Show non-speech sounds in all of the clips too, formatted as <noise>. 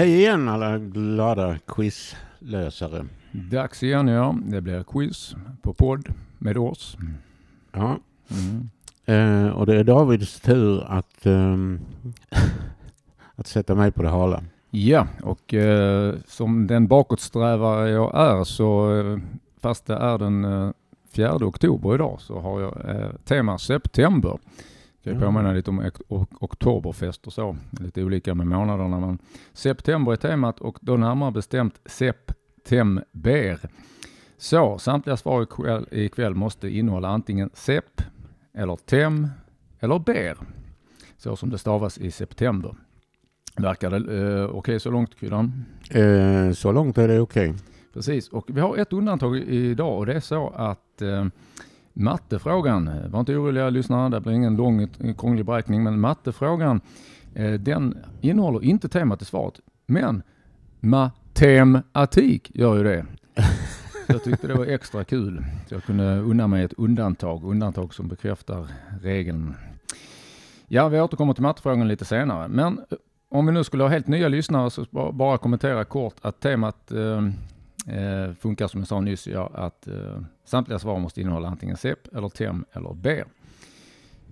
Hej igen alla glada quizlösare. Dags igen ja. Det blir quiz på podd med oss. Ja, Mm. eh, och det är Davids tur att, ehm, <laughs> att sätta mig på det hala. Ja, och eh, som den bakåtsträvare jag är så eh, fast det är den eh, 4 oktober idag så har jag eh, tema september. Jag Ja. påminna lite om ok- ok- oktoberfest och så. Lite olika med månaderna men september är temat och då närmare bestämt september. Så samtliga svar ikväll, ikväll måste innehålla antingen sepp eller tem eller ber. Så som det stavas i september. Verkar det eh, okej så långt Kryddan? Eh, så långt är det okej. Precis, och vi har ett undantag idag och det är så att eh, mattefrågan, eh, var inte oroliga lyssnare, det blir ingen lång eh, krånglig beräkning, men mattefrågan eh, den innehåller inte temat i svaret, men matematik gör ju det. <laughs> Så jag tyckte det var extra kul, så jag kunde unna mig ett undantag, undantag som bekräftar regeln. Ja, vi återkommer till mattefrågan lite senare, men om vi nu skulle ha helt nya lyssnare så ba- bara kommentera kort att temat eh, eh, funkar som jag sa nyss, ja, att eh, samtliga svar måste innehålla antingen SEP eller TEM eller B.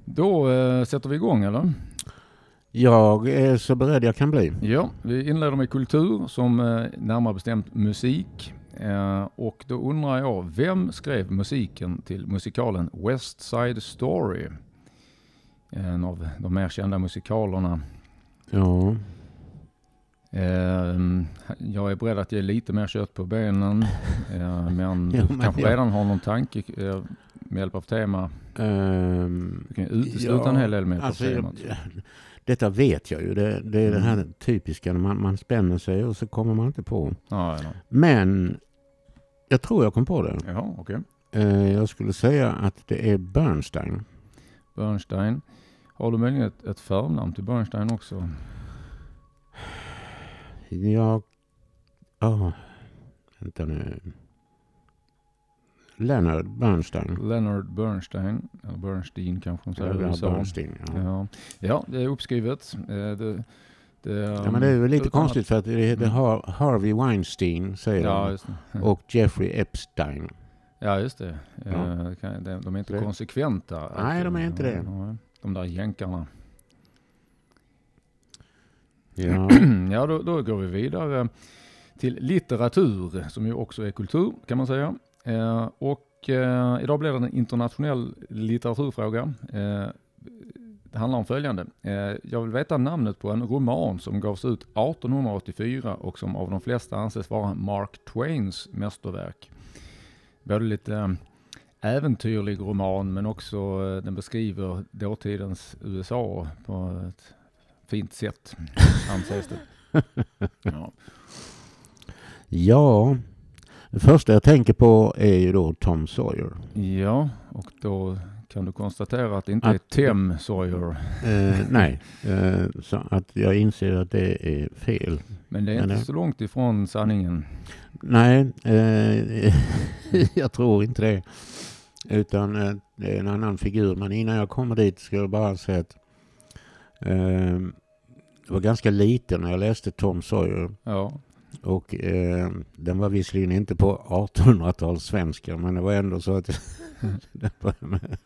Då eh, sätter vi igång eller? Jag är så beredd jag kan bli. Ja, vi inleder med kultur som eh, närmare bestämt musik. Eh, och då undrar jag, vem skrev musiken till musikalen West Side Story? En av de mer kända musikalerna. Ja, jag är beredd att ge lite mer kött på benen. <laughs> Eh, men Ja, du men kanske jag- redan har någon tanke eh, med hjälp av tema. ehm, Du kan utesluta Ja, en hel del med hjälp alltså, av jag- temat. <laughs> detta vet jag ju. Det, det är det här Mm. typiska när man, man spänner sig och så kommer man inte på. Ja, ja, Men jag tror jag kom på det. ja okej. Eh, jag skulle säga att det är Bernstein. Bernstein. Har du möjligen ett, ett förnamn till Bernstein också? Jag... Ja, vänta nu. Leonard Bernstein. Leonard Bernstein, eller Bernstein kanske de säger. Bernstein, ja. Ja. ja, det är uppskrivet. Eh, Det, det, Ja, men det är väl lite utan att- konstigt för att det heter Mm. Har- Harvey Weinstein, säger Ja, de. Och Jeffrey Epstein. Ja, just det. Ja. Eh, de- är inte konsekventa. Nej, de är inte det. De där jänkarna. Ja. <clears throat> ja, då, då går vi vidare till litteratur som ju också är kultur kan man säga. Eh, och eh, idag blir det en internationell litteraturfråga. Eh, det handlar om följande. Eh, jag vill veta namnet på en roman som gavs ut 1884 och som av de flesta anses vara Mark Twains mästerverk. Både lite eh, äventyrlig roman men också eh, den beskriver dåtidens USA på ett fint sätt, anses det. <laughs> Ja. ja, det första jag tänker på är ju då Tom Sawyer. ja, och då kan du konstatera att det inte Att- är Tem Sawyer. Eh, nej, eh, så att jag inser att det är fel. Men det är Men inte det- så långt ifrån sanningen. Nej, eh, <laughs> jag tror inte det. Utan eh, det är en annan figur. Men innan jag kommer dit ska jag bara säga att eh, jag var ganska liten när jag läste Tom Sawyer. Ja, Och eh, den var visserligen inte på 1800-tals svenska men det var ändå så att <laughs> det var med,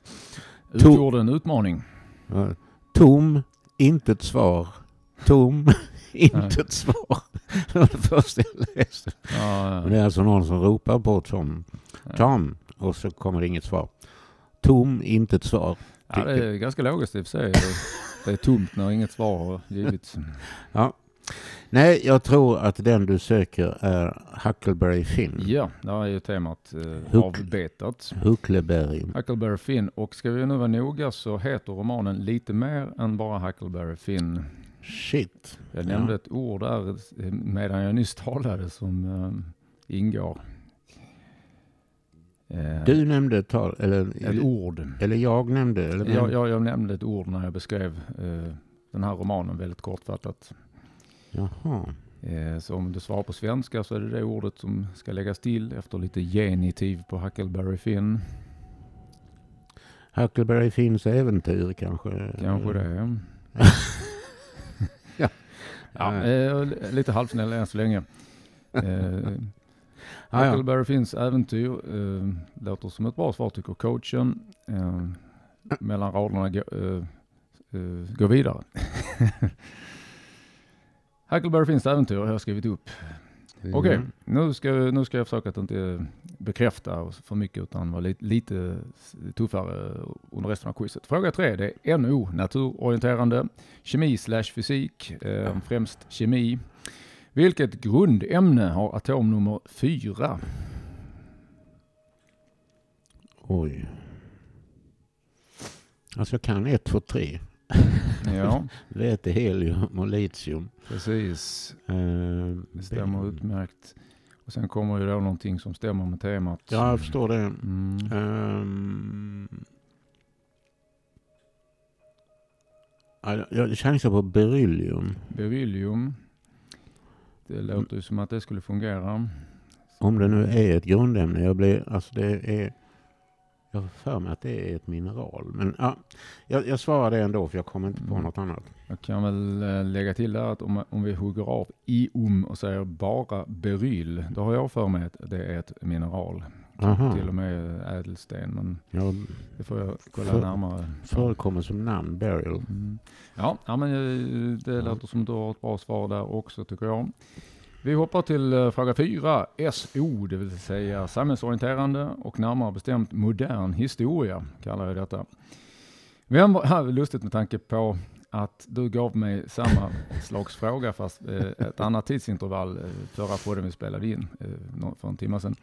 utgjorde en utmaning. ja, tom, inte ett svar. Tom, <laughs> inte ett svar. Det var det första jag läste. Ja, Men det är alltså någon som ropar på Tom. ja. Tom. Och så kommer det inget svar. Tom, inte ett svar. ja, det är ganska logiskt i och för sig. <laughs> Det- är tomt när inget svar har givits. <laughs> Ja. Nej, jag tror att den du söker är Huckleberry Finn. Ja, där är ju temat eh, Huck- avbetat. Huckleberry. Huckleberry Finn. Och ska vi nu vara noga så heter romanen lite mer än bara Huckleberry Finn. Shit. Jag Ja. nämnde ett ord där eh, medan jag nyss talade som eh, ingår. Eh, Du nämnde ett tal, eller, ett ord. eller jag nämnde, eller? Jag, jag, jag nämnde ett ord när jag beskrev eh, den här romanen väldigt kortfattat. Jaha. Eh, så om du svarar på svenska så är det det ordet som ska läggas till efter lite genitiv på Huckleberry Finn. Huckleberry Finns äventyr kanske? Kanske det. Ja, <laughs> eh, lite halvsnäll än så länge. Ah, ja. Huckleberry Finns äventyr eh, låter som ett bra svar tycker coachen. Eh, mellan raderna gå, eh, eh, gå vidare. <laughs> Huckleberry Finns äventyr har jag skrivit upp. Okej, Mm. nu, ska, nu ska jag försöka att inte bekräfta för mycket utan vara lite, lite tuffare under resten av quizet. Fråga tre, det är NO, naturorienterande, kemi slash fysik, eh, främst kemi. Vilket grundämne har atomnummer fyra? Oj. Alltså jag kan ett, två, tre. Ja, <laughs> Väte, helium och litium. precis. Eh, Det stämmer utmärkt. Och sen kommer ju då någonting som stämmer med temat. Ja, jag förstår det. Mm. Um, ja, jag chansar på beryllium. Beryllium. Det låter ju som att det skulle fungera. Om det nu är ett grundämne. Jag blir, alltså det är, jag har för mig att det är ett mineral. Men ja, jag, jag svarar det ändå för jag kommer inte på Mm. något annat. Jag kan väl eh, lägga till där att om, om vi hugger av iom och säger bara beryl, då har jag för mig att det är ett mineral. Aha. Till och med ädelsten, men Jag det får jag kolla För- närmare. förekommer som namn, burial. Mm. Ja, ja, men eh, det Ja. låter som du har ett bra svar där också tycker jag. Vi hoppar till eh, fråga fyra, SO, det vill säga samhällsorienterande och närmare bestämt modern historia, kallar jag detta. Vem var, här <laughs> lustigt med tanke på att du gav mig samma slags fråga fast eh, ett annat tidsintervall eh, förra podden vi spelade in eh, för en timme sedan.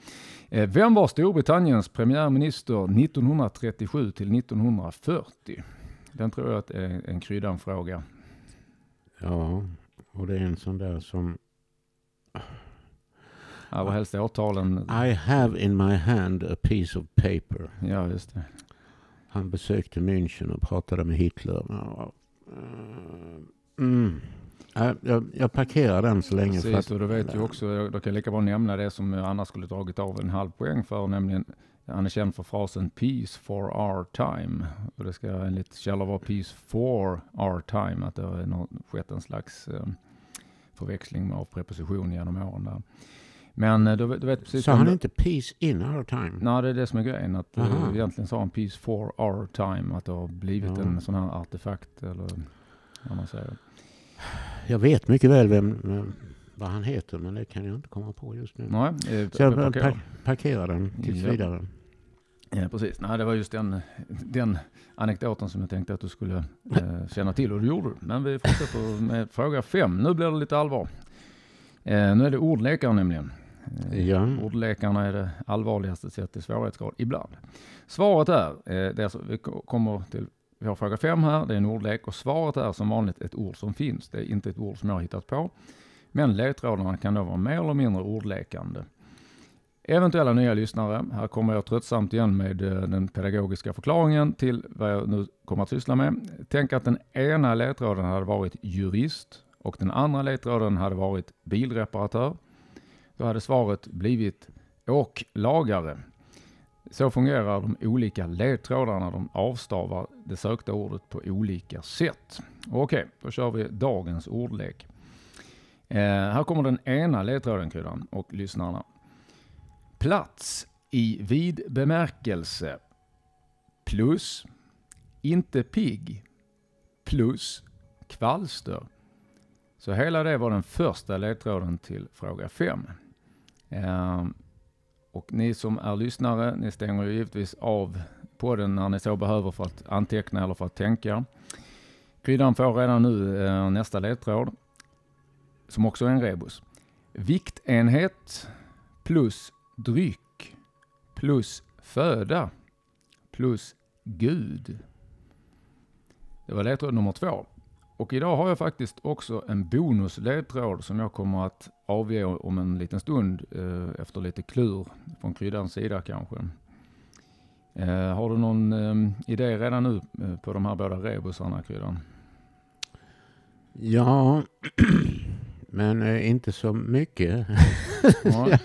Eh, vem var Storbritanniens premiärminister 1937 till 1940? Den tror jag att är en kryddan fråga. Ja, och det är en sån där som Ja, vad helst årtalen. I have in my hand a piece of paper. Ja, just det. Han besökte München och pratade med Hitler. Mm. Ja, Jag, jag parkerar den så länge. för Precis, att- och du vet ju också, jag då kan jag lika bra nämna det som annars skulle dragit av en halv poäng för, nämligen han är känd för frasen Peace for our time. Och det ska enligt källor vara Peace for our time, att det har skett en slags eh, förväxling av preposition genom åren där. Men eh, du, vet- du vet precis Sa han det- inte peace in our time? Nej, det är det som är grejen. Att uh, Aha. egentligen sa han Peace for our time. Att det har blivit Ja. en sån här artefakt eller vad man säger. Jag vet mycket väl vem, vem, vad han heter, men det kan jag inte komma på just nu. Nej, eh, Så jag parkerar. parkerar. parkerar den tills Ja. vidare. Ja, precis. Nej, det var just den, den anekdoten som jag tänkte att du skulle eh, känna till och det gjorde du. Men vi fortsätter med fråga fem. Nu blir det lite allvar. Eh, nu är det ordlekar nämligen. Eh, Ja. Ordlekarna är det allvarligaste sett i svårighetsgrad ibland. Svaret är, eh, det är alltså, vi ko- kommer till, vi har fråga fem här, det är en ordlek och svaret är som vanligt ett ord som finns. Det är inte ett ord som jag har hittat på. Men ledtrådarna kan då vara mer eller mindre ordlekande. Eventuella nya lyssnare, här kommer jag tröttsamt igen med eh, den pedagogiska förklaringen till vad jag nu kommer att syssla med. Tänk att den ena ledtråden hade varit jurist och den andra ledtråden hade varit bilreparatör. Då hade svaret blivit åklagare. Så fungerar de olika ledtrådarna. De avstavar det sökta ordet på olika sätt. Okej, då kör vi dagens ordlek. Eh, här kommer den ena ledtråden kryddan och lyssnarna. Plats i vid bemärkelse plus inte pigg plus kvalster. Så hela det var den första ledtråden till fråga 5. Ehm, och ni som är lyssnare, ni stänger ju givetvis av podden när ni så behöver för att anteckna eller för att tänka. Kryddan får redan nu eh, nästa ledtråd, som också är en rebus. Viktenhet plus dryck plus föda plus Gud. Det var ledtråd nummer två. Och idag har jag faktiskt också en bonusledtråd som jag kommer att avge om en liten stund eh, efter lite klur från kryddans sida kanske. Eh, har du någon eh, idé redan nu på de här båda rebusarna kryddan? Ja, <clears throat> men inte så mycket. <laughs> Ja. <laughs>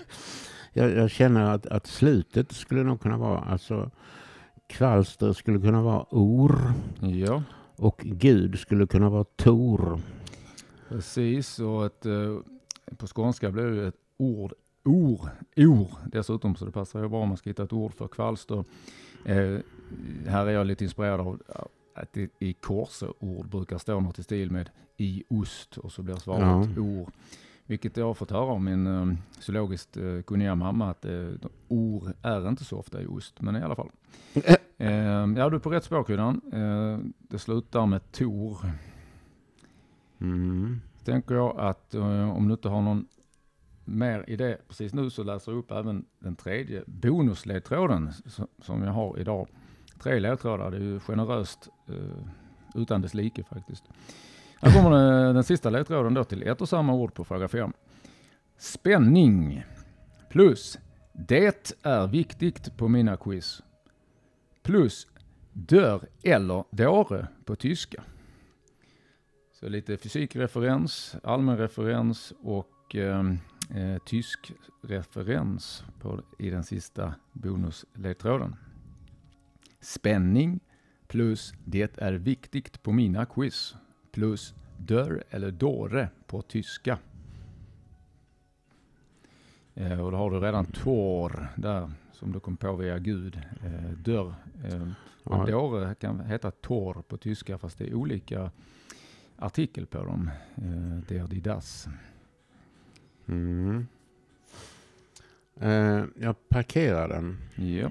Jag, jag känner att, att slutet skulle nog kunna vara, alltså kvalster skulle kunna vara or ja, och Gud skulle kunna vara Tor. Precis, och ett, eh, på skånska blir det ett ord, or, or dessutom, så det passar ju bra om man ska hitta ett ord för kvalster. Eh, här är jag lite inspirerad av att det i korseord brukar stå något i stil med i ost och så blir svaret ja. or. Vilket jag har fått höra av min uh, zoologiskt uh, kunniga mamma att uh, or är inte så ofta i ost, men i alla fall. uh, <laughs> ja, du är på rätt spår Kryddan. Uh, det slutar med Tor. Mm. Tänker jag att om du inte har någon mer idé precis nu så läser jag upp även den tredje bonusledtråden som jag har idag. Tre ledtrådar, det är ju generöst utan dess like faktiskt. Här kommer eh, den sista ledtråden då till ett och samma ord på fråga 5. Spänning plus det är viktigt på mina quiz. Plus dörr eller dåre på tyska. Så lite fysikreferens, allmän referens och ehm, eh, tysk referens på, i den sista bonusledtråden. Spänning plus det är viktigt på mina quiz plus dörr eller dåre på tyska. Eh, och då har du redan tor där som du kom på via Gud. Eh, dörr. Eh, och dåre kan heta tor på tyska fast det är olika artikel på dem. Eh, der, die, das. Mm. Eh, jag parkerar den. Ja.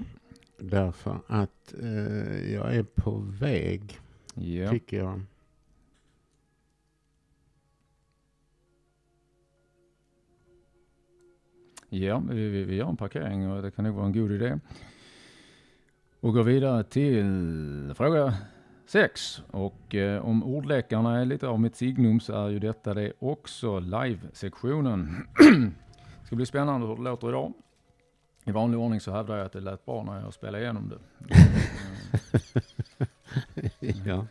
Därför att eh, jag är på väg. Ja. Tycker jag. Ja, vi, vi, vi gör en parkering och det kan nog vara en god idé. Och går vidare till fråga 6. Och eh, om ordlekarna är lite av mitt signum så är ju detta det också live-sektionen. det <clears throat> ska bli spännande hur det låter idag. I vanlig ordning så hävdar jag att det lät bra när jag spelade igenom det. <laughs> ja.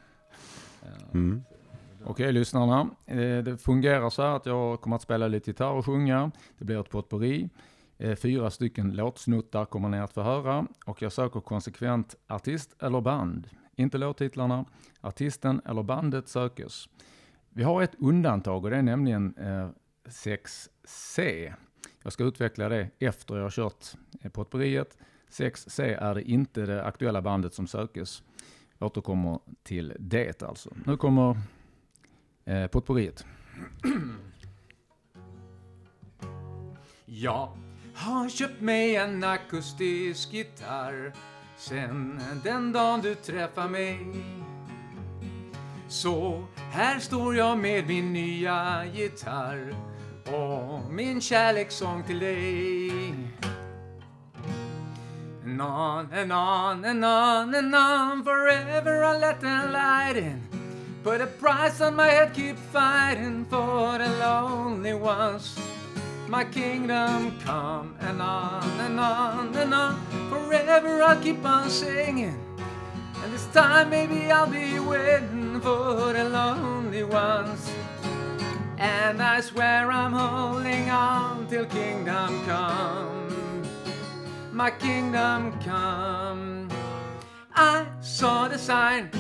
Mm. Okej lyssnarna, eh, det fungerar så här att jag kommer att spela lite gitarr och sjunga. Det blir ett potpurri. Eh, fyra stycken låtsnuttar kommer ni att få höra och jag söker konsekvent artist eller band. Inte låttitlarna, artisten eller bandet sökes. Vi har ett undantag och det är nämligen eh, 6C. Jag ska utveckla det efter jag har kört potpurriet. 6C är det inte det aktuella bandet som sökes. Jag återkommer till det alltså. Nu kommer eh, potpourriet. Jag har köpt mig en akustisk gitarr sen den dagen du träffade mig. Så här står jag med min nya gitarr och min kärlekssång till dig. And on and on and on and on forever I let the light in Put a price on my head, keep fighting for the lonely ones. My kingdom come and on and on and on. Forever I'll keep on singing. And this time maybe I'll be waiting for the lonely ones. And I swear I'm holding on till kingdom come. My kingdom come. I saw the sign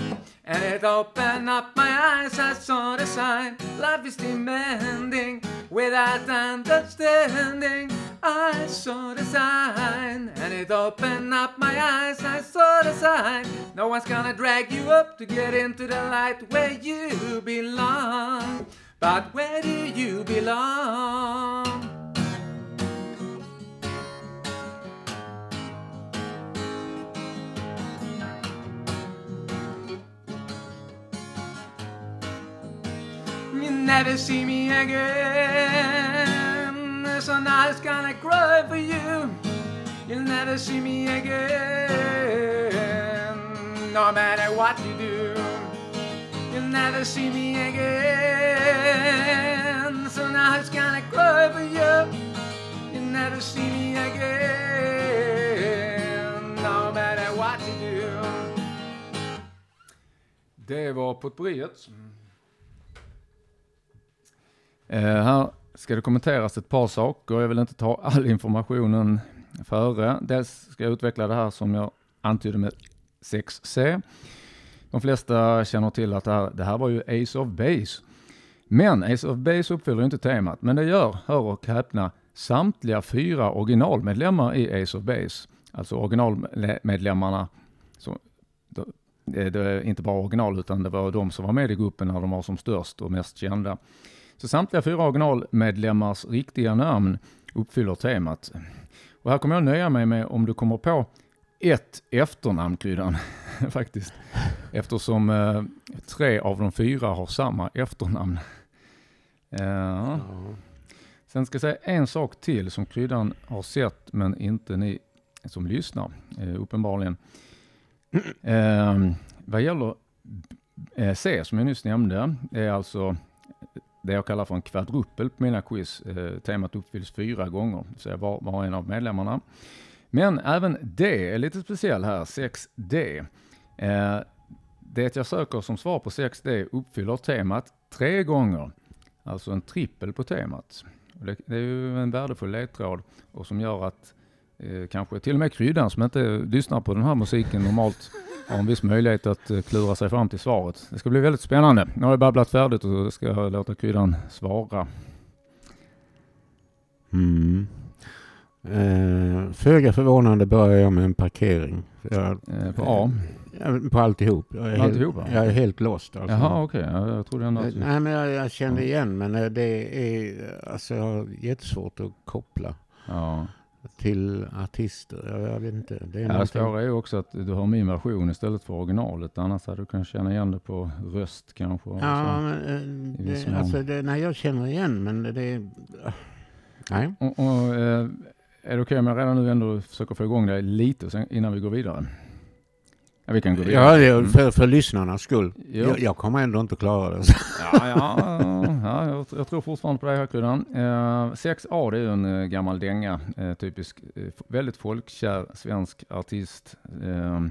and it opened up my eyes, I saw the sign. Life is demanding without understanding. I saw the sign, and it opened up my eyes, I saw the sign. No one's gonna drag you up to get into the light where you belong. But where do you belong? Never see me again. So now it's gonna cry for you. You'll never see me again. No matter what you do, you'll never see me again. So now it's gonna cry for you. You'll never see me again. No matter what you do. Det var potpourriet. Eh, här ska det kommenteras ett par saker. Jag vill inte ta all informationen före. Dels ska jag utveckla det här som jag antydde med 6C. De flesta känner till att det här, det här var ju Ace of Base. Men Ace of Base uppfyller inte temat, men det gör, hör och häpna, samtliga fyra originalmedlemmar i Ace of Base. Alltså originalmedlemmarna, så, det, det är inte bara original utan det var de som var med i gruppen när de var som störst och mest kända. Så samtliga fyra originalmedlemmars riktiga namn uppfyller temat. Och här kommer jag nöja mig med om du kommer på ett efternamn, Kryddan, <laughs> faktiskt. Eftersom eh, tre av de fyra har samma efternamn. Uh, ja. Sen ska jag säga en sak till som Kryddan har sett, men inte ni som lyssnar, eh, uppenbarligen. <clears throat> Eh, vad gäller eh, C, som jag nyss nämnde, det är alltså det jag kallar för en kvadrupel på mina quiz. Eh, temat uppfylls fyra gånger, det vill säga var, var en av medlemmarna. Men även D är lite speciell här, 6D. Eh, det jag söker som svar på 6D uppfyller temat tre gånger, alltså en trippel på temat. Det, det, är ju en värdefull ledtråd och som gör att eh, kanske till och med kryddan som inte lyssnar på den här musiken normalt har en viss möjlighet att eh, klura sig fram till svaret. Det ska bli väldigt spännande. Nu har jag babblat färdigt och ska jag låta kryddan svara. Mm. Eh, Föga förvånande börjar jag med en parkering. Jag, eh, på A? Eh, på alltihop. Jag är, alltihop, helt, jag är helt lost. Alltså. Jaha, okej. Okay. Jag, jag trodde ändå att... Nej, men jag, jag kände igen, men eh, det är... Alltså, jag har jättesvårt att koppla. Ja till artister. Jag, vet inte. Det, är ja, det svåra är också att du har min version istället för originalet. Annars hade du kunnat känna igen det på röst kanske. Ja, men, det, alltså, det, nej, jag känner igen men det... Nej. Och, och, är det okej okay om jag redan nu ändå försöker få igång dig lite sen, innan vi går vidare? Ja, vi kan gå vidare. Ja, för, för lyssnarnas skull. Jag, jag, kommer ändå inte klara det. Ja, ja, ja jag, jag, tror fortfarande på dig här Kryddan. Eh, 6A det är en eh, gammal dänga, eh, typisk, eh, väldigt folkkär svensk artist. Eh,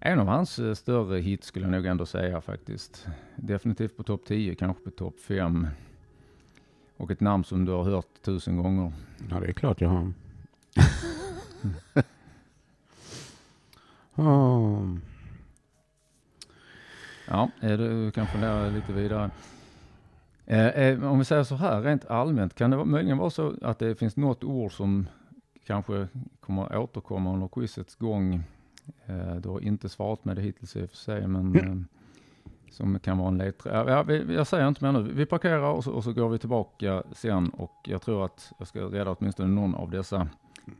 en av hans större hits skulle jag nog ändå säga faktiskt. Definitivt på topp 10, kanske på topp 5. Och ett namn som du har hört tusen gånger. Ja, det är klart jag har. <laughs> Oh. Ja, du kan fundera lite vidare. Eh, eh, om vi säger så här rent allmänt, kan det möjligen vara så att det finns något ord som kanske kommer återkomma under quizets gång? Eh, du har inte svarat med det hittills i och för sig, men mm. som kan vara en ledtråd. Ja, jag säger inte mer nu. Vi parkerar och så, och så, går vi tillbaka sen och jag tror att jag ska reda åtminstone någon av dessa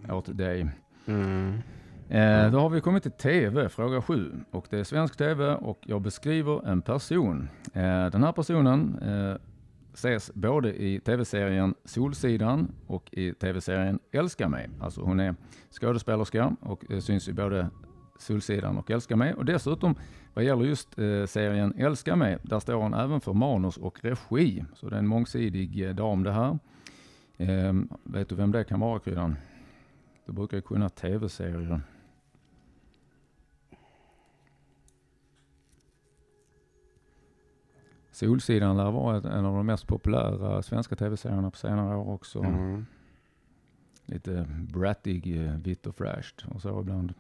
åt dig. Mm. Eh, då har vi kommit till TV, fråga 7. Och det är svensk TV och jag beskriver en person. Eh, den här personen eh, ses både i tv-serien Solsidan och i tv-serien Älska mig. Alltså hon är skådespelerska och eh, syns i både Solsidan och Älska mig. Och dessutom vad gäller just eh, serien Älska mig, där står hon även för manus och regi. Så det är en mångsidig eh, dam det här. Eh, vet du vem det kan vara Kryddan? Du brukar ju kunna tv-serier. Solsidan lär vara en av de mest populära svenska tv-serierna på senare år också. Mm. Lite brattig, eh, vitt och fräscht och så ibland.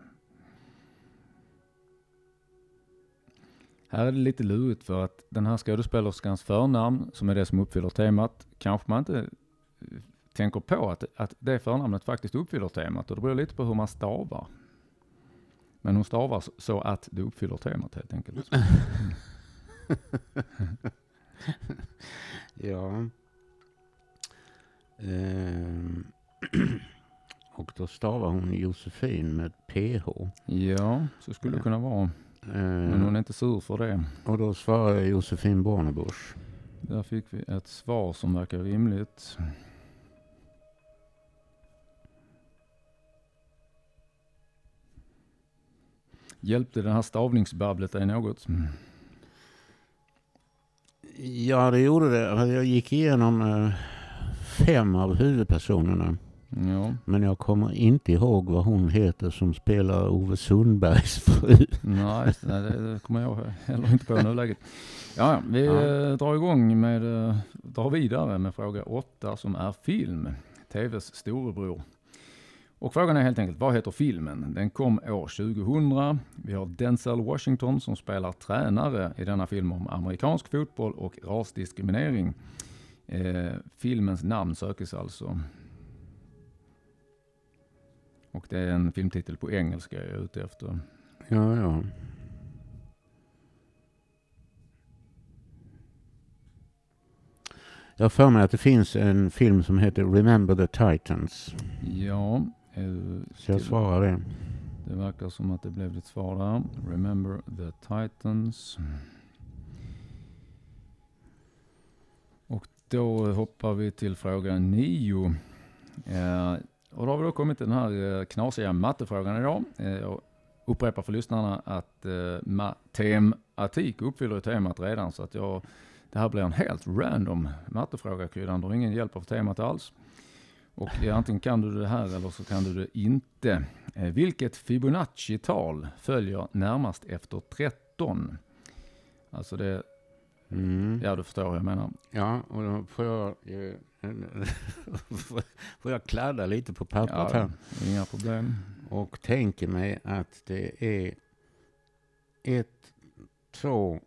Här är det lite lurigt för att den här skådespelerskans förnamn, som är det som uppfyller temat, kanske man inte eh, tänker på att, att det förnamnet faktiskt uppfyller temat och det beror lite på hur man stavar. Men hon stavar så att det uppfyller temat helt enkelt. <laughs> <laughs> ja. Ehm. <clears throat> Och då stavar hon Josefin med PH. Ja, så skulle det kunna vara. Men hon är inte sur för det. Och då svarar Josefin Bornebusch. Där fick vi ett svar som verkar rimligt. Hjälpte det här stavningsbabblet dig något? Ja, det gjorde det. Jag gick igenom eh, fem av huvudpersonerna. Ja. Men jag kommer inte ihåg vad hon heter som spelar Ove Sundbergs <laughs> fru. Nej, det, det kommer jag heller inte på i nuläget. Ja, ja, vi ja. Eh, drar igång med, eh, drar vidare med fråga åtta som är film. TVs storebror. Och frågan är helt enkelt, vad heter filmen? Den kom år 2000. Vi har Denzel Washington som spelar tränare i denna film om amerikansk fotboll och rasdiskriminering. Eh, filmens namn sökes alltså. Och det är en filmtitel på engelska jag är ute efter. Ja, ja. Jag har för mig att det finns en film som heter Remember the Titans. Ja. Eh, Så jag svarar det. Det verkar som att det blev ditt svar där. Remember the Titans. Och då hoppar vi till fråga nio. Eh, och då har vi då kommit till den här eh, knasiga mattefrågan idag. Eh, jag upprepar för lyssnarna att eh, ma- tematik uppfyller temat redan så att jag, det här blir en helt random mattefråga Kryddan. Du har ingen hjälp av temat alls. Och antingen kan du det här eller så kan du det inte. Eh, vilket Fibonacci-tal följer närmast efter 13? Alltså det, Mm. ja du förstår vad jag menar. Ja, och då får jag, eh, <laughs> får jag kladda lite på pappret Ja, här. inga problem. Och tänker mig att det är ett, två,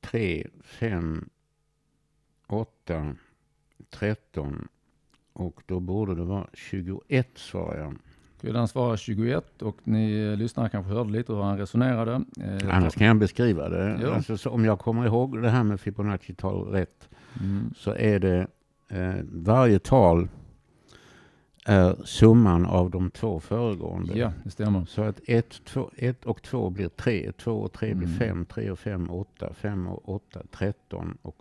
tre, fem, åtta, tretton och då borde det vara 21 svarar jag. Kryddan svarar 21 och ni lyssnare kanske hörde lite hur han resonerade. Eh, Annars kan jag beskriva det. Alltså, så om jag kommer ihåg det här med Fibonacci-tal rätt Mm. så är det eh, varje tal är summan av de två föregående. Ja, det stämmer. Så att 1 två, ett och 2 blir 3, 2 och 3 blir Mm. 5, 3 och 5 8, 5 och 8 13 och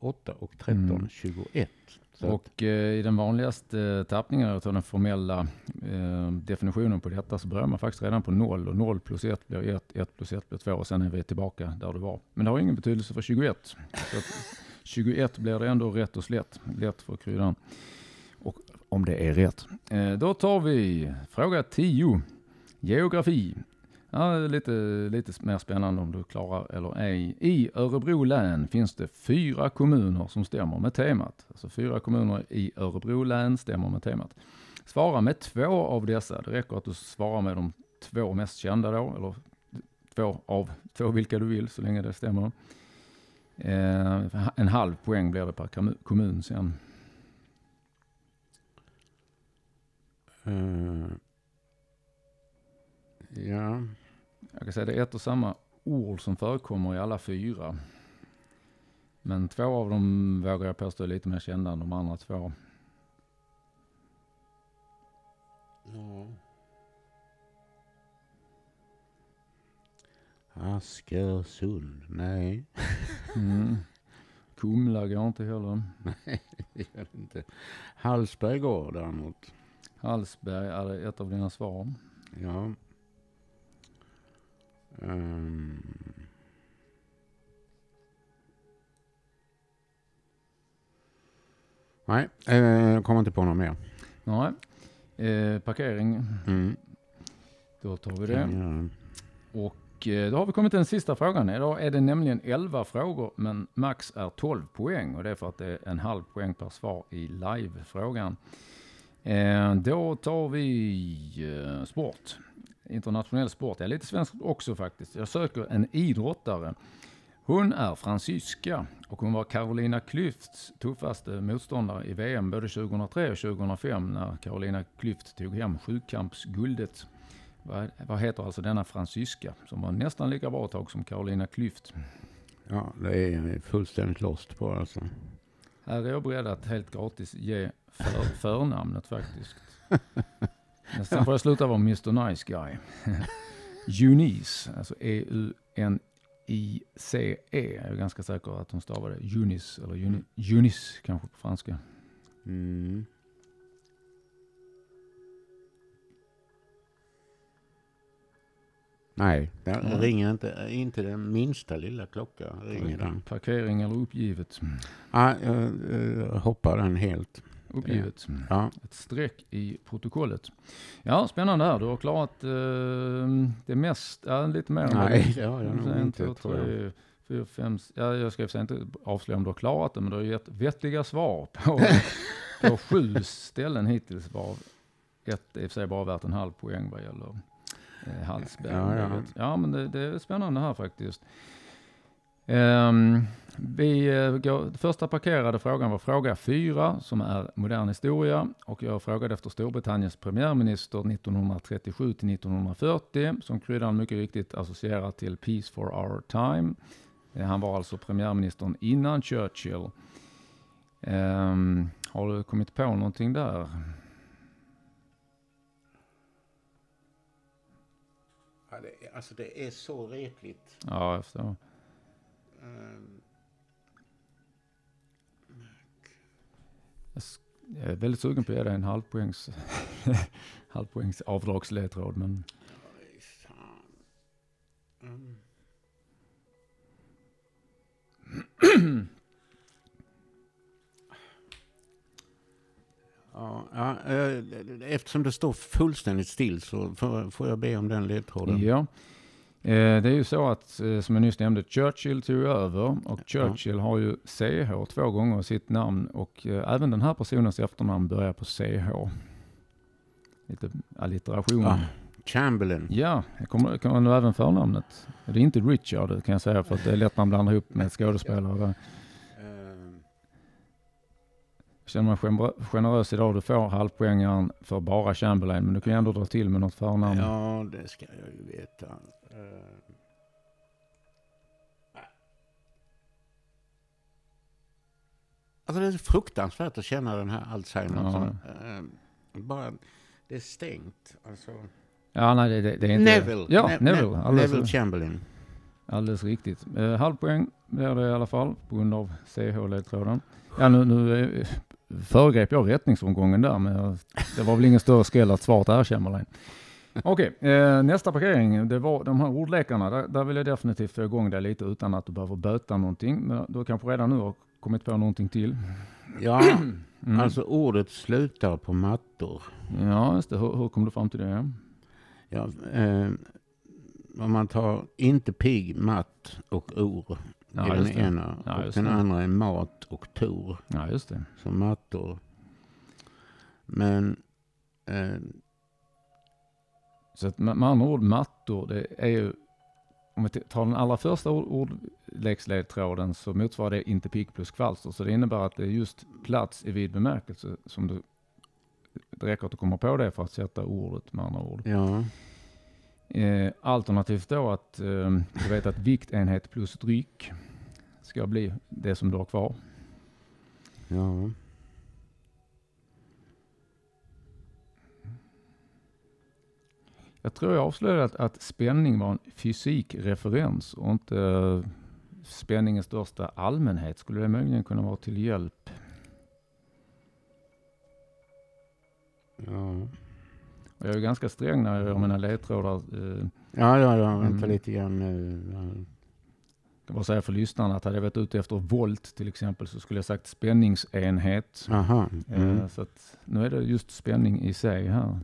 8 och 13 Mm. 21. Så Och eh, i den vanligaste eh, tappningen av den formella eh, definitionen på detta så börjar man faktiskt redan på 0 och 0 plus 1 blir 1, 1 plus 1 blir 2 och sen är vi tillbaka där du var. Men det har ingen betydelse för 21. Så att 21 blir det ändå rätt och slätt, lätt för kryddan. Om det är rätt. Eh, då tar vi fråga 10. Geografi. Ja, lite, lite mer spännande om du klarar eller ej. I Örebro län finns det fyra kommuner som stämmer med temat. Alltså fyra kommuner i Örebro län stämmer med temat. Svara med två av dessa. Det räcker att du svarar med de två mest kända då, eller två av två vilka du vill, så länge det stämmer. Eh, en halv poäng blir det per kommun sen. eh, ja, Jag kan säga det är ett och samma ord som förekommer i alla fyra. Men två av dem vågar jag påstå är lite mer kända än de andra två. ja. Askersund, nej. <laughs> Mm. Kumla går inte heller. Det gör det inte. Hallsberg går däremot. Hallsberg är ett av dina svar. Ja. Ehm. Nej, eh, jag kommer inte på något mer. Nej. Eh, parkering, Mm. då tar vi det. göra. Och eh, då har vi kommit till den sista frågan. Idag är det nämligen 11 frågor, men max är 12 poäng. Och det är för att det är en halv poäng per svar i live-frågan. Eh, då tar vi eh, sport. Internationell sport. Jag är lite svensk också faktiskt. Jag söker en idrottare. Hon är fransyska och hon var Carolina Klüfts tuffaste motståndare i VM både 2003 och 2005 när Carolina Klüft tog hem sjukampsguldet. Vad, heter alltså denna fransyska som var nästan lika bra tag som Carolina Klüft? Ja, det är fullständigt lost på alltså. Här är jag beredd att helt gratis ge för, förnamnet faktiskt. <laughs> Sen får jag sluta vara Mr Nice Guy. <laughs> Eunice, alltså E-U-N-I-C-E. Jag är ganska säker att hon stavar det. Eunice, eller Euni- Eunice kanske på franska. Mm. Nej, det Nej. ringer inte, inte den minsta lilla klocka. Ringer den. Parkering eller uppgivet? Ah, jag, jag hoppar den helt. Uppgivet. Ja, Ett streck i protokollet. Ja, spännande här. Du har klarat eh, det mest, ja, lite mer nej, det har jag nog inte två, tror jag. tre, fyra, fem, ja, jag ska inte avslöja om du har klarat det, men du har gett vettiga svar på, <laughs> på sju ställen hittills, varav ett i och för sig bara värt en halv poäng vad gäller eh, Hallsberg. Ja, ja. ja men det, det är spännande här faktiskt. Ehm, vi eh, går, första parkerade frågan var fråga fyra som är modern historia och jag frågade efter Storbritanniens premiärminister 1937 till 1940 som kryddan mycket riktigt associerar till Peace for our time. Eh, Han var alltså premiärministern innan Churchill. Ehm, har du kommit på någonting där? Ja, det, är- alltså det är så retligt. Ja, jag förstår. Jag är väldigt sugen på att ge dig en halvpoängs, <laughs> halvpoängs avdragsledtråd, men. Mm. Ja, ja, eh, eftersom det står fullständigt still så får, får jag be om den ledtråden. ja. Eh, Det är ju så att, eh, som jag nyss nämnde, Churchill tog över och Churchill har ju CH två gånger sitt namn och eh, även den här personens efternamn börjar på CH. Lite allitteration. Ah, Chamberlain. Ja, jag kommer, kommer även förnamnet. Det är inte Richard kan jag säga för att det är lätt man blandar ihop med skådespelare. Känner gener- generös idag. Du får halvpoängaren för bara Chamberlain, men du kan ju ändå dra till med något förnamn. Ja, det ska jag ju veta. Ehm. Alltså det är fruktansvärt att känna den här Alzheimer. Ja. ehm, bara, det är stängt. Alltså, Ja, nej, det, det, det är inte... Neville. Ja, Ne- Neville. Ne- Alldeles, Neville Chamberlain. alldeles riktigt. Eh, halvpoäng blir det i alla fall på grund av CH-ledtråden. Ja, nu, nu eh, föregrep jag rättningsomgången där, men det var väl ingen större skräll att svaret är Chamberlain. Okej, eh, nästa parkering, det var de här ordlekarna. Där, där vill jag definitivt få igång dig lite utan att du behöver böta någonting. Men du kanske redan nu har kommit på någonting till. Ja, Mm. alltså ordet slutar på mattor. Ja, just det. Hur, hur kom du fram till det? Ja, eh, om man tar inte pigg, matt och or. Ja, i den ena. Ja, och den det. andra är mat och tor. Ja, just det. Som mattor. Men eh, Så att med, andra ord, mattor, det är ju, om vi tar den allra första ord, ordleksledtråden så motsvarar det inte pigg plus kvalster. Så det innebär att det är just plats i vid bemärkelse som du, det räcker att du kommer på det för att sätta ordet med andra ord. ja, Eh, alternativt då att eh, du vet att viktenhet plus dryck ska bli det som du har kvar. ja. Jag tror jag avslöjade att, att spänning var en fysikreferens och inte eh, spänning i största allmänhet. Skulle det möjligen kunna vara till hjälp? Och jag är ganska sträng när jag gör mina ledtrådar. Eh, ja, ja, ja vänta Mm. lite grann jag kan bara säga för lyssnarna att hade jag varit ute efter volt till exempel så skulle jag sagt spänningsenhet. Aha. Mm. Eh, så att nu är det just spänning i sig här.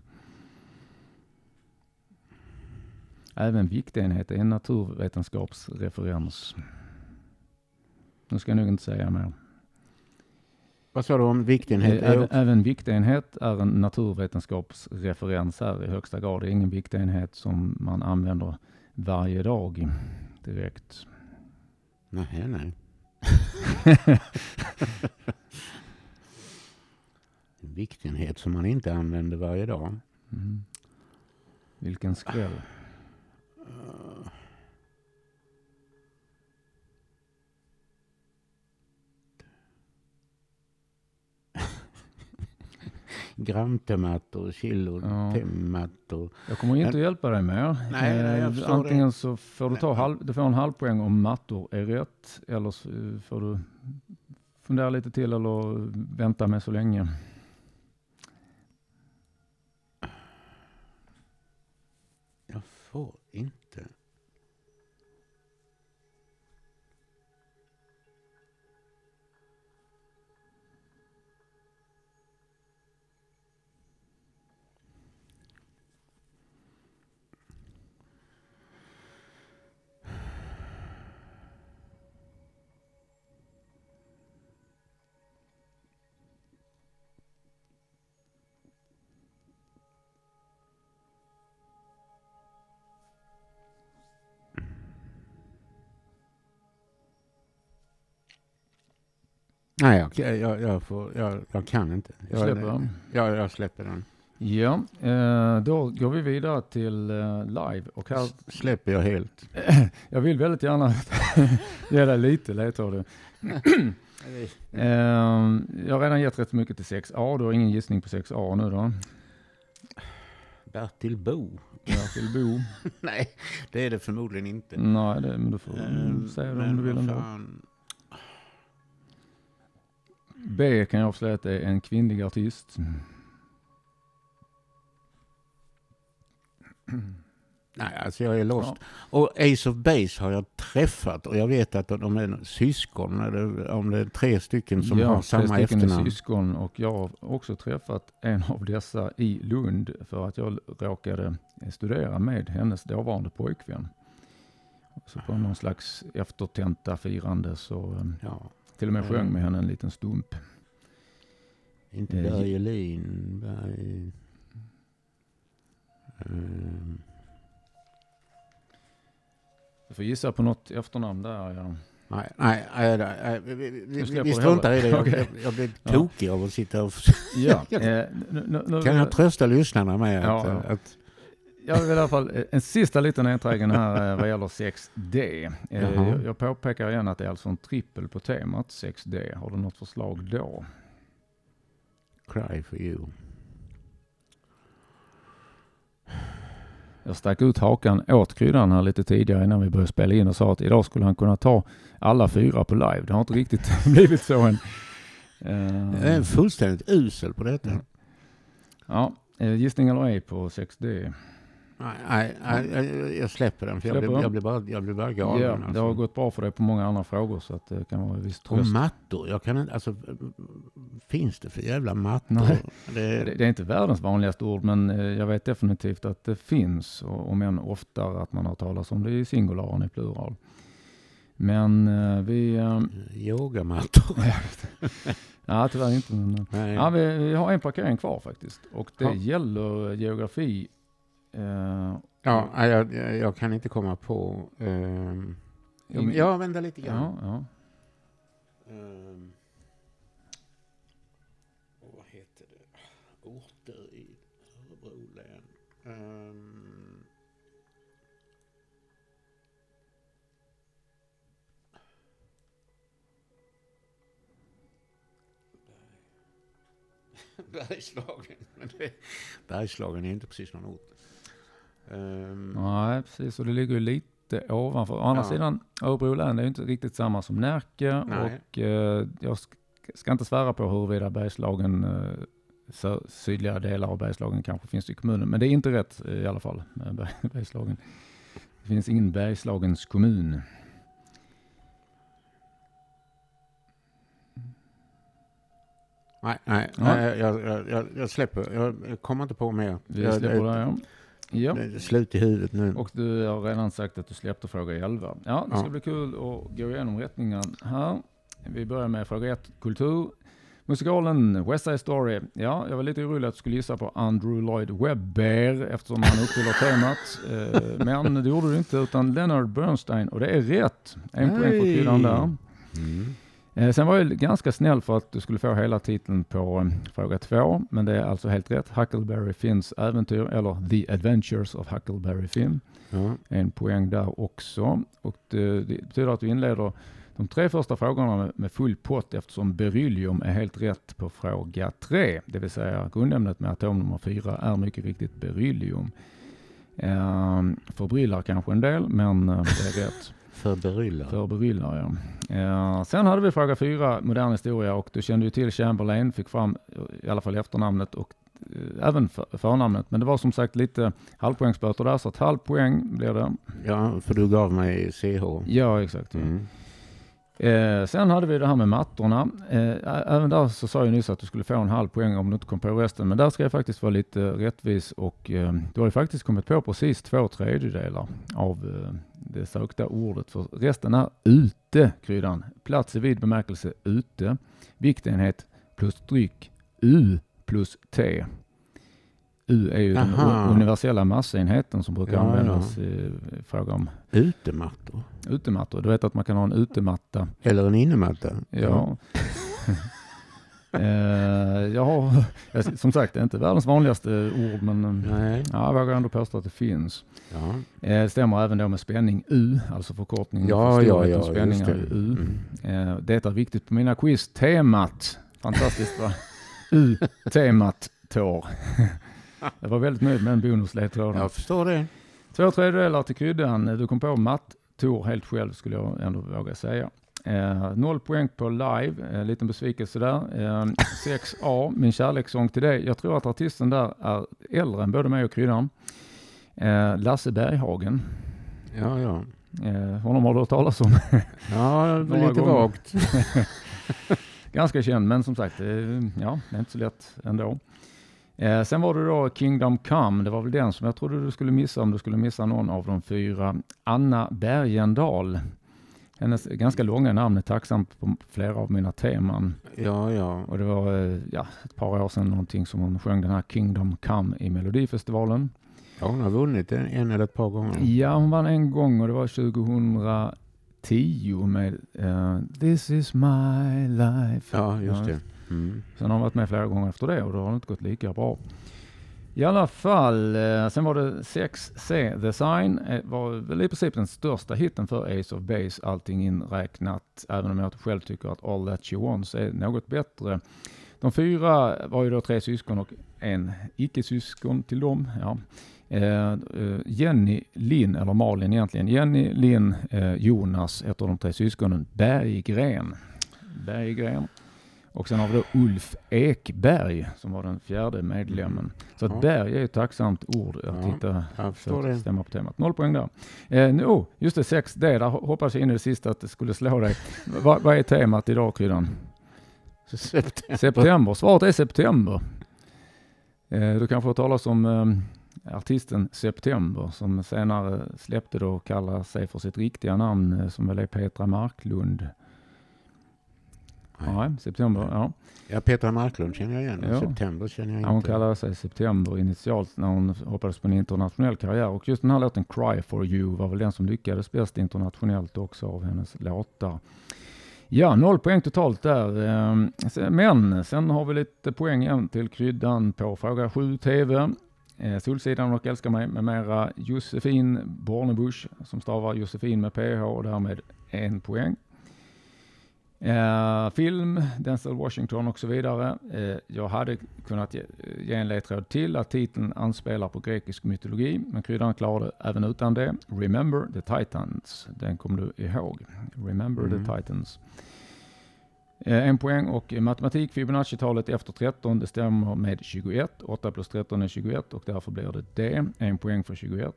Även viktenhet är en naturvetenskapsreferens. Nu ska jag nog inte säga mer. Vad sa du om viktenhet? Eh, Även, även viktenhet är en naturvetenskapsreferens här i högsta grad. Det är ingen viktenhet som man använder varje dag direkt. Nej, nej. <laughs> En viktenhet som man inte använder varje dag. Mm. Vilken skräll. Gramtemattor, kilo, Ja. Jag kommer inte att hjälpa dig mer. Nej, nej, jag Eh, förstår Antingen det. så får du, ta halv, du får en halv poäng om mattor är rätt. Eller så får du fundera lite till eller vänta med så länge. Jag får inte. Nej, jag, jag, jag, får, jag, jag kan inte. Jag, Släpper den? Ja, jag släpper den. Ja, eh, då går vi vidare till eh, live och här, Släpper jag helt. <clears throat> jag vill väldigt gärna <laughs> ge dig lite ledtråd. <clears throat> Eh, jag har redan gett rätt mycket till 6A, du har ingen gissning på 6A nu då? Bertil Bo. Bertil Bo? <laughs> Nej, det är det förmodligen inte. Nej, det, men du får Ehm, säga det men om du vill ändå. fan. B kan jag avslöja att det är en kvinnlig artist. Nej, alltså jag är lost. Ja. Och Ace of Base har jag träffat och jag vet att de är syskon, eller om det är tre stycken som ja, har tre samma stycken är efternamn. syskon och jag har också träffat en av dessa i Lund för att jag råkade studera med hennes dåvarande pojkvän. Så på någon slags eftertenta firande så Ja, till och med Ja. sjöng med henne en liten stump. inte Eh, Börje Lin, Berg... Ehm, Du får gissa på något efternamn där. Ja. nej, nej, nej, nej, vi, vi, vi, struntar i det. Jag, Okej. jag, <laughs> jag blir Ja. tokig av att sitta och... Ja, <laughs> eh, Kan jag trösta lyssnarna med Ja, att, ja. att Jag vill i alla fall eh, en sista liten enträgen här eh, vad gäller 6D. Eh, Jaha. Jag, påpekar igen att det är alltså en trippel på temat 6D. Har du något förslag då? cry for you. Jag stack ut hakan åt kryddan här lite tidigare innan vi började spela in och sa att idag skulle han kunna ta alla fyra på live. Det har inte riktigt <laughs> blivit så än. Jag är fullständigt usel på detta. Ja, gissning eller ej på 6D? Nej, jag, jag släpper den för jag Släpper blir, jag blir bara, jag blir bara galen. Ja, alltså. det har gått bra för dig på många andra frågor så att det kan vara viss Och tröst. mattor, jag kan inte, alltså finns det för jävla mattor? Nej. Det, Det, det är inte världens vanligaste ord, men eh, jag vet definitivt att det finns, och, om än oftare att man har talat om det i singular än i plural. Men eh, vi... eh, yogamattor. <laughs> ja, tyvärr inte. Men, Nej. ja, vi, vi har en parkering kvar faktiskt. Och det Ja. gäller geografi. Eh, Ja, jag, jag, jag kan inte komma på... ehm, Jo, men- ja, vänta lite grann. ja, ja. Ehm, vad heter det? Orter i Örebro län. Ehm, <laughs> Bergslagen. Men det, Bergslagen är inte precis någon ort. Ehm, Nej, precis. Och det ligger ju lite ovanför. Å andra Ja. sidan, Örebro län är ju inte riktigt samma som Närke. Nej. Och eh, jag sk- ska inte svära på huruvida Bergslagen, eh, sydliga delar av Bergslagen kanske finns i kommunen. Men det är inte rätt eh, i alla fall <laughs> Bergslagen. Det finns ingen Bergslagens kommun. Nej, nej, nej jag, jag, jag, jag släpper. Jag, kommer inte på mer. Vi släpper det, ja. Ja. det är slut i huvudet nu. Och du har redan sagt att du släppte fråga 11. Ja, det ska Ja. bli kul att gå igenom rättningen här. Vi börjar med fråga 1, kultur. Musikalen West Side Story. Ja, jag var lite orolig att du skulle gissa på Andrew Lloyd Webber eftersom han uppfyller temat. <laughs> Eh, Men det gjorde du inte utan Leonard Bernstein och det är rätt. En poäng för kryddan där. Mm. Eh, Sen var jag ganska snäll för att du skulle få hela titeln på eh, fråga två, men det är alltså helt rätt. Huckleberry Finns äventyr, eller The Adventures of Huckleberry Finn. Ja. En poäng där också. Och det, det betyder att vi inleder de tre första frågorna med, med full pott eftersom beryllium är helt rätt på fråga tre. Det vill säga grundämnet med atom nummer fyra är mycket riktigt beryllium. Ehm, förbryllar kanske en del, men eh, det är rätt. För beryllar. För beryllar, ja. Eh, sen hade vi fråga fyra, modern historia, och du kände ju till Chamberlain, fick fram eh, i alla fall efternamnet och eh, även för, förnamnet. Men det var som sagt lite halvpoängsböter där, så att halv poäng blir det. Ja, för du gav mig CH. Ja, exakt. Mm. Eh, sen hade vi det här med mattorna. Eh, även där så sa jag nyss att du skulle få en halv poäng om du inte kom på resten. Men där ska jag faktiskt vara lite rättvis och eh, du har ju faktiskt kommit på precis två tredjedelar av eh, det sökta ordet. För resten är ute, kryddan. Plats i vid bemärkelse ute. Viktenhet plus dryck U plus T. U är ju den Aha. u- universella massenheten som brukar Ja, ja. användas i fråga om Utemattor. utemattor. Du vet att man kan ha en utematta Eller en innematta. Ja. <laughs> Eh, jag har, som sagt, det är inte världens vanligaste ord, men eh, Nej. ja, jag vågar ändå påstå att det finns. Ja. Eh, Det stämmer även då med spänning U, alltså förkortningen Ja, för ja, storhet ja, och spänning just är det. U. Mm. Eh, Det är viktigt på mina quiz. Temat, fantastiskt va? U, temat, tår. <laughs> <laughs> Jag var väldigt nöjd med den bonusledtråden. Jag förstår det. Två tredjedelar till kryddan. Du kom på matt, Tor helt själv skulle jag ändå våga säga. Eh, noll poäng på live, eh, liten besvikelse där. Eh, 6A, min kärlekssång till dig. Jag tror att artisten där är äldre än både mig och kryddan. Eh, Lasse Berghagen. Ja, ja. Eh, honom har du hört talas om. <laughs> Ja, <laughs> lite gånger. vagt. Ganska känd, men som sagt, eh, ja, det är inte så lätt ändå. Eh, sen var det då Kingdom Come, det var väl den som jag trodde du skulle missa om du skulle missa någon av de fyra. Anna Bergendahl. Hennes ganska långa namn är tacksamt på flera av mina teman. Ja, ja. Och det var eh, ja, ett par år sedan någonting som hon sjöng den här Kingdom Come i Melodifestivalen. ja hon har vunnit en, en eller ett par gånger. Ja, hon vann en gång och det var 2010 med eh, This is my life. Ja, just det. Mm. Sen har de varit med flera gånger efter det och då har det inte gått lika bra. I alla fall, eh, sen var det 6C The Sign, eh, var väl i princip den största hitten för Ace of Base, allting inräknat, även om jag själv tycker att All That She Wants är något bättre. De fyra var ju då tre syskon och en icke-syskon till dem. Ja. Eh, eh Jenny, Linn, eller Malin egentligen, Jenny, Linn, eh, Jonas, ett av de tre syskonen, Berggren. Berggren. Och sen har vi då Ulf Ekberg som var den fjärde medlemmen. Så att Ja. Berg är ett tacksamt ord att Ja, titta Jag för att stämma på temat. Noll poäng där. Eh, nu- oh, just det, 6D, där ho- hoppas jag in i det sista att det skulle slå dig. <laughs> Va, vad är temat idag, Kryddan? September. September. Svaret är september. Eh, du kanske har talas om eh, artisten September som senare släppte då och kallar sig för sitt riktiga namn eh, som väl är Petra Marklund. Nej. Ja, September, ja. Ja, Petra Marklund känner jag igen. Ja. September känner jag Ja, hon inte. kallade sig September initialt när hon hoppades på en internationell karriär. Och just den här låten Cry for you var väl den som lyckades bäst internationellt också av hennes låtar. Ja, noll poäng totalt där. Ehm, Men sen har vi lite poäng igen till kryddan på fråga 7 TV. Eh, Solsidan och Älskar mig med mera Josefin Bornebusch som stavar Josefin med PH och därmed en poäng. Eh, film, Denzel Washington och så vidare. Eh, jag hade kunnat ge, ge en ledtråd till att titeln anspelar på grekisk mytologi, men kryddan klarade även utan det. Remember the Titans, den kommer du ihåg. Remember Mm. the Titans. Eh, en poäng och matematik, Fibonacci-talet efter 13, det stämmer med 21. 8 plus 13 är 21 och därför blir det det. En poäng för 21.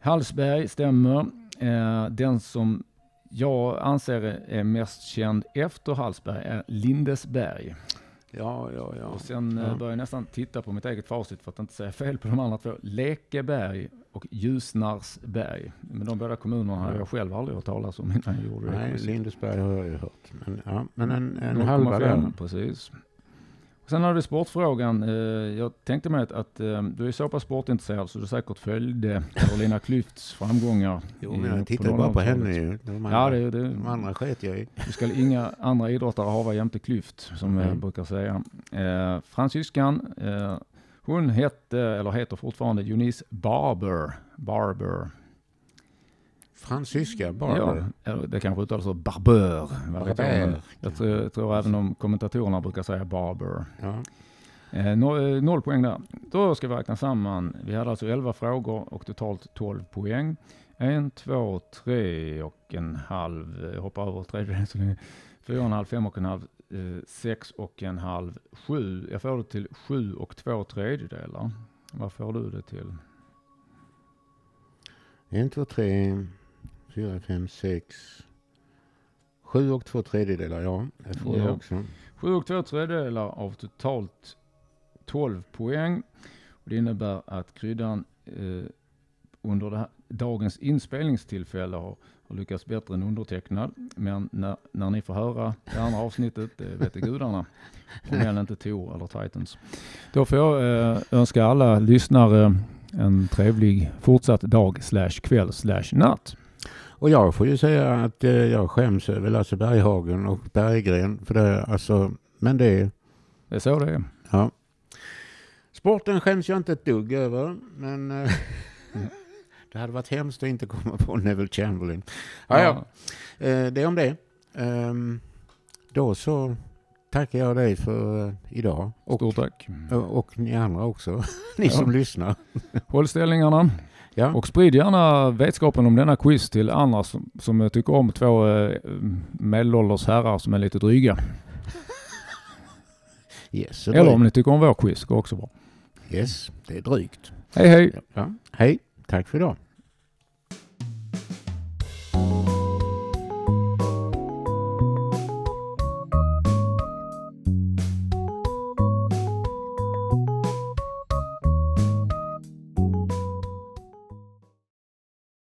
Hallsberg stämmer. Eh, den som jag anser är mest känd efter Hallsberg är Lindesberg. Ja, ja, ja. Och sen eh, Ja. börjar jag nästan titta på mitt eget facit för att inte säga fel på de andra två. Lekeberg och Ljusnarsberg. Men de båda kommunerna Ja. jag själv aldrig hört talas om innan jag gjorde det. Nej, Lindesberg har jag ju hört. Men, ja, men en, en 0,5, halva där. Precis. Sen har du sportfrågan. Eh, Jag tänkte mig att, att eh, du är så pass sportintresserad så du säkert följde Carolina Klüfts framgångar. Jo, men jag på tittar bara på 00-talet. henne ju. De andra, Ja, det, det, de andra sket jag i. Du ska inga andra idrottare hava jämte klyft, som jag Mm. brukar säga. Eh, fransyskan, eh, hon hette, eller heter fortfarande Eunice Barber. Barber. Fransyska Barber. Ja, det kanske uttalas så men Barber. Jag tror, jag tror även om kommentatorerna brukar säga Barber. Ja. Eh, noll, eh, noll poäng där. Då ska vi räkna samman. Vi hade alltså 11 frågor och totalt 12 poäng. En, två, tre och en halv. Jag hoppar över tredjedelen så länge. Fyra och en halv, fem och en halv, eh, sex och en halv, sju. Jag får det till sju och två tredjedelar. Vad får du det till? En, två, tre, fyra, fem, sex, sju och två tredjedelar. Ja, det får Ja. jag också. Sju och två tredjedelar av totalt 12 poäng. Och det innebär att kryddan eh, under här, dagens inspelningstillfälle har, har lyckats bättre än undertecknad. Men när, när ni får höra det andra avsnittet, det vet det gudarna. Om än inte Tor eller Titans. Då får jag eh, önska alla lyssnare en trevlig fortsatt dag slash kväll slash natt. Och jag får ju säga att eh, jag skäms över Lasse Berghagen och Berggren. För det, alltså, men det, Det är så det är. ja. Sporten skäms jag inte ett dugg över, men eh, <laughs> det hade varit hemskt att inte komma på Neville Chamberlain. Ja, ja. Eh, det är om det. Ehm, då så tackar jag dig för idag. Och, Stort tack. och, ni andra också, <laughs> ni Ja. som lyssnar. Håll ställningarna Ja. och sprid gärna vetskapen om denna quiz till andra som, som tycker om två eh, medelålders herrar som är lite dryga. <laughs> Yes, Eller om ni tycker om vår quiz, går också bra. yes, det är drygt. Hej hej! Ja. Hej, tack för idag.